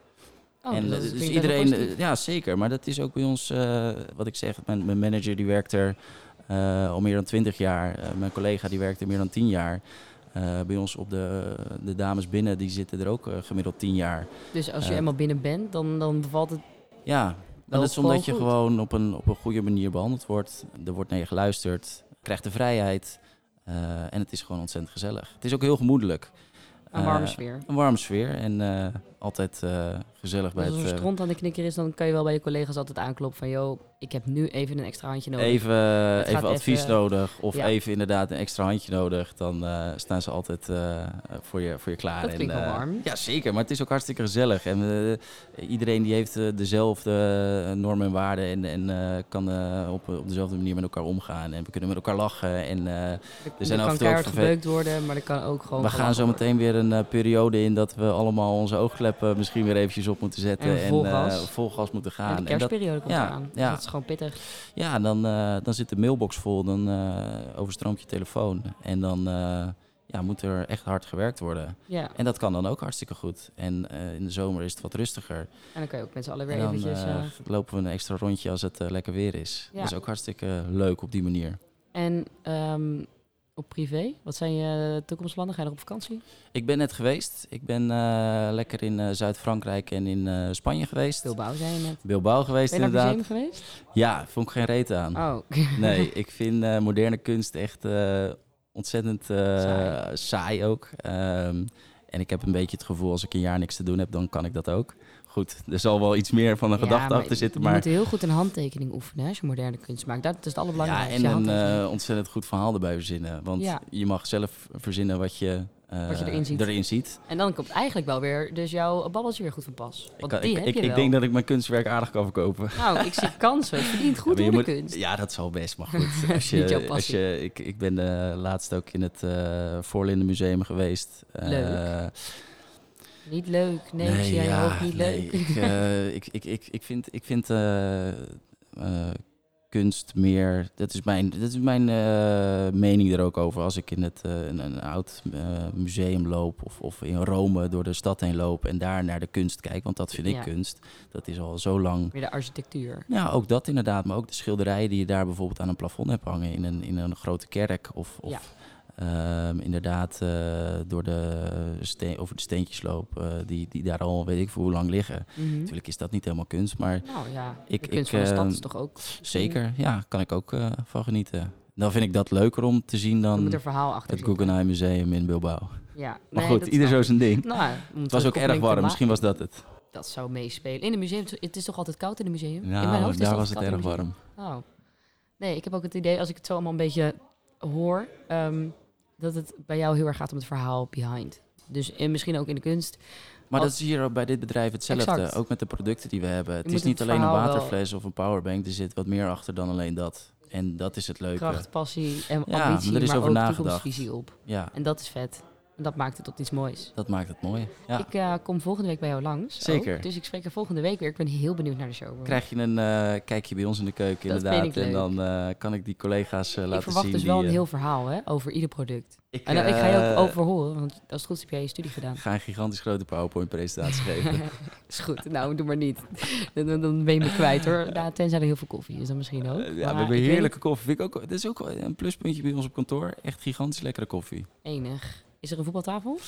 Oh, en eh, dus iedereen, eh, ja zeker, maar dat is ook bij ons, eh, wat ik zeg, mijn, mijn manager die werkt er eh, al meer dan 20 jaar, Eh, mijn collega die werkt er meer dan 10 jaar. Eh, bij ons op de, de dames binnen, die zitten er ook eh, gemiddeld 10 jaar. Dus als je eh, eenmaal binnen bent, dan, dan bevalt het... Ja, dat is omdat je gewoon goed. gewoon op een, op een goede manier behandeld wordt. Er wordt naar je geluisterd, krijgt de vrijheid en het is gewoon ontzettend gezellig. Het is ook heel gemoedelijk. Een warme sfeer. Een warme sfeer en altijd gezellig bij Dus als het... er eh, stront aan de knikker is, dan kan je wel bij je collega's altijd aankloppen van... joh, ik heb nu even een extra handje nodig. even, gaat even advies even- nodig of Ja. even inderdaad een extra handje nodig, dan eh, staan ze altijd eh, voor, je, voor je klaar. Dat klinkt En, wel eh, warm. Ja, zeker, maar het is ook hartstikke gezellig. En eh, iedereen die heeft eh, dezelfde eh, normen en waarden en, en eh, kan eh, op, op dezelfde manier met elkaar omgaan. En we kunnen met elkaar lachen. En eh, Er, zijn er af en toe ook gebeukt worden, maar er kan ook gewoon we gaan zo meteen weer een eh, periode in dat we allemaal onze oogkleppen misschien weer eventjes op moeten zetten. En vol eh, gas. vol gas moeten gaan. de En dat, kerstperiode komt eraan. Dus ja. dat is gewoon pittig. ja, dan, eh, dan zit de mailbox vol, dan eh, overstroomt je telefoon. En dan ja, moet er echt hard gewerkt worden. Ja, En dat kan dan ook hartstikke goed. En in de zomer is het wat rustiger. en dan kan je ook met z'n allen weer En dan eventjes... lopen we een extra rondje als het lekker weer is. Ja. Dat is ook hartstikke leuk op die manier. En ehm, op privé, wat zijn je toekomstplannen? Ga je nog op vakantie? Ik ben net geweest. Ik ben eh, lekker in eh, Zuid-Frankrijk en in eh, Spanje geweest. Bilbao zei je net. Bilbao geweest Ben je naar het inderdaad. museum geweest? Ja, vond ik geen reet aan. Oh, Nee, ik vind moderne kunst echt ontzettend Saai. saai. ook. Ehm, en ik heb een beetje het gevoel als ik een jaar niks te doen heb, dan kan ik dat ook. Goed, er zal wel iets meer van een Ja, gedachte maar achter zitten, Je maar moet heel goed een handtekening oefenen als je moderne kunst maakt. Dat is het ja, allerbelangrijkste. en je een handtekening. eh, ontzettend goed verhaal erbij verzinnen. Want Ja. je mag zelf verzinnen wat je, eh, Wat je erin ziet. erin ziet. En dan komt eigenlijk wel weer dus jouw babbeltje weer goed van pas. Ik, Want die ik, heb ik, je ik denk dat ik mijn kunstwerk aardig kan verkopen. Nou, ik zie kansen. Het verdient goed Ja, in de je moet- kunst. Ja, dat zal best, maar goed. Als je, als je, ik, ik ben eh, laatst ook in het Voorlinden Museum geweest. Leuk. Niet leuk. Nee, ik zie jij ja, hoofd niet nee, leuk. Ik, eh, ik, ik, ik, ik vind, ik vind eh, eh, kunst meer. Dat is mijn, dat is mijn mening er ook over. Als ik in het, een, een oud museum loop of, of in Rome door de stad heen loop en daar naar de kunst kijk, want dat vind ik Ja. kunst. Dat is al zo lang Weer de architectuur. ja, ook dat inderdaad. Maar ook de schilderijen die je daar bijvoorbeeld aan een plafond hebt hangen in een, in een grote kerk. Of, of Ja. Ehm, inderdaad eh, door de steen, over de steentjes loop, eh, die, die daar al weet ik voor hoe lang liggen. Mhm. Natuurlijk is dat niet helemaal kunst, maar Nou ja, Ik- kunst ik, van de stad ehm, is toch ook... zeker, ja, kan ik ook eh, van genieten. Dan vind ik dat leuker om te zien dan het zitten. Guggenheim Museum in Bilbao. Ja. Maar nee, goed, ieder zo zijn ding. Nou, Het was ook erg warm, misschien was dat het. Dat zou meespelen. In het museum, het is toch altijd koud in het museum? in mijn Nou, hoofd is daar was het erg warm. Oh. Nee, ik heb ook het idee, als ik het zo allemaal een beetje hoor, ehm, dat het bij jou heel erg gaat om het verhaal behind. Dus in, misschien ook in de kunst. Maar Als- dat is hier ook bij dit bedrijf hetzelfde. Exact. Ook met de producten die we hebben. Het is niet het alleen een wel- waterfles of een powerbank. Er zit wat meer achter dan alleen dat. En dat is het leuke. Kracht, passie en Ja, ambitie, maar er is maar over ook nagedacht. toekomstvisie op. Ja, En dat is vet. Dat maakt het tot iets moois. dat maakt het mooi. Ja. Ik eh, kom volgende week bij jou langs. ook. Zeker. dus ik spreek er volgende week weer. Ik ben heel benieuwd naar de show. Krijg je een eh, kijkje bij ons in de keuken Dat inderdaad. En dan eh, kan ik die collega's laten ik verwacht zien. dus wel die, een heel verhaal hè, over ieder product. ik, En dan, ik ga je ook eh, over horen, want als het goed is heb jij je studie gedaan. ga een gigantisch grote PowerPoint presentatie geven. is goed, nou doe maar niet. Dan, dan- ben je me kwijt hoor. Ja, tenzij er heel veel koffie is, dan misschien ook. Ja, we Maar hebben ik weet heerlijke koffie. Vind ik ook, dat is ook een pluspuntje bij ons op kantoor. Echt gigantisch lekkere koffie. Enig. Is er een voetbaltafel?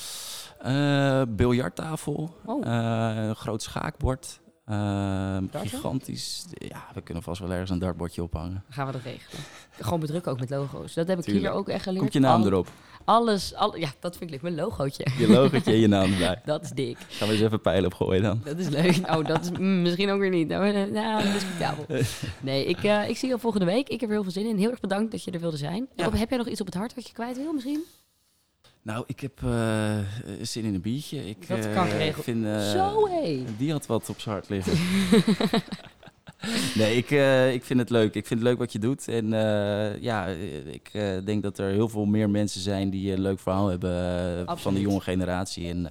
Eh biljarttafel. Oh, Eh, een groot schaakbord. Eh, gigantisch. Ja, we kunnen vast wel ergens een dartbordje ophangen. gaan we dat regelen. Gewoon bedrukken ook met logo's. Dat heb ik Tuurlijk. hier ook echt geleerd. Komt je naam Al- erop. Alles, al, ja, dat vind ik leuk. Mijn logootje. Je logotje en je naam erbij. Dat is dik. Gaan we eens even pijlen opgooien dan. Dat is leuk. Oh, dat is mm, misschien ook weer niet. Nou, nou discutabel. Nee, ik, ik zie je volgende week. Ik heb er heel veel zin in. Heel erg bedankt dat je er wilde zijn. Ja. Heb jij nog iets op het hart wat je kwijt wil misschien? Nou, ik heb eh, zin in een biertje. Ik Dat eh, kan vind... eh, Zo, hé. Die had wat op zijn hart liggen. nee, ik, uh, ik vind het leuk. Ik vind het leuk wat je doet. En uh, ja, ik uh, denk dat er heel veel meer mensen zijn die een leuk verhaal hebben van de jonge generatie. En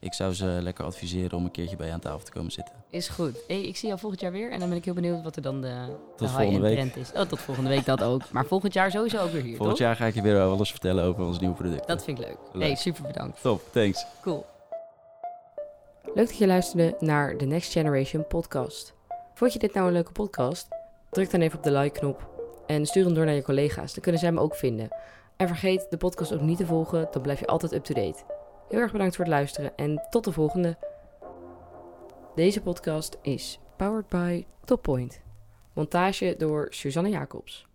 ik zou ze lekker adviseren om een keertje bij je aan tafel te komen zitten. Is goed. Hey, ik zie jou volgend jaar weer. En dan ben ik heel benieuwd wat er dan de, tot de volgende week. trend is. Oh, tot volgende week dat ook. Maar volgend jaar sowieso ook weer hier, Volgend toch? jaar ga ik je weer alles vertellen over ons nieuwe product. Dat vind ik leuk. leuk. Hey, super bedankt. Top, thanks. Cool. Leuk dat je luisterde naar de Next Generation podcast. Vond je dit nou een leuke podcast? Druk dan even op de like-knop en stuur hem door naar je collega's. Dan kunnen zij hem ook vinden. En vergeet de podcast ook niet te volgen, dan blijf je altijd up-to-date. Heel erg bedankt voor het luisteren en tot de volgende. Deze podcast is powered by Toppoint. Montage door Suzanne Jacobs.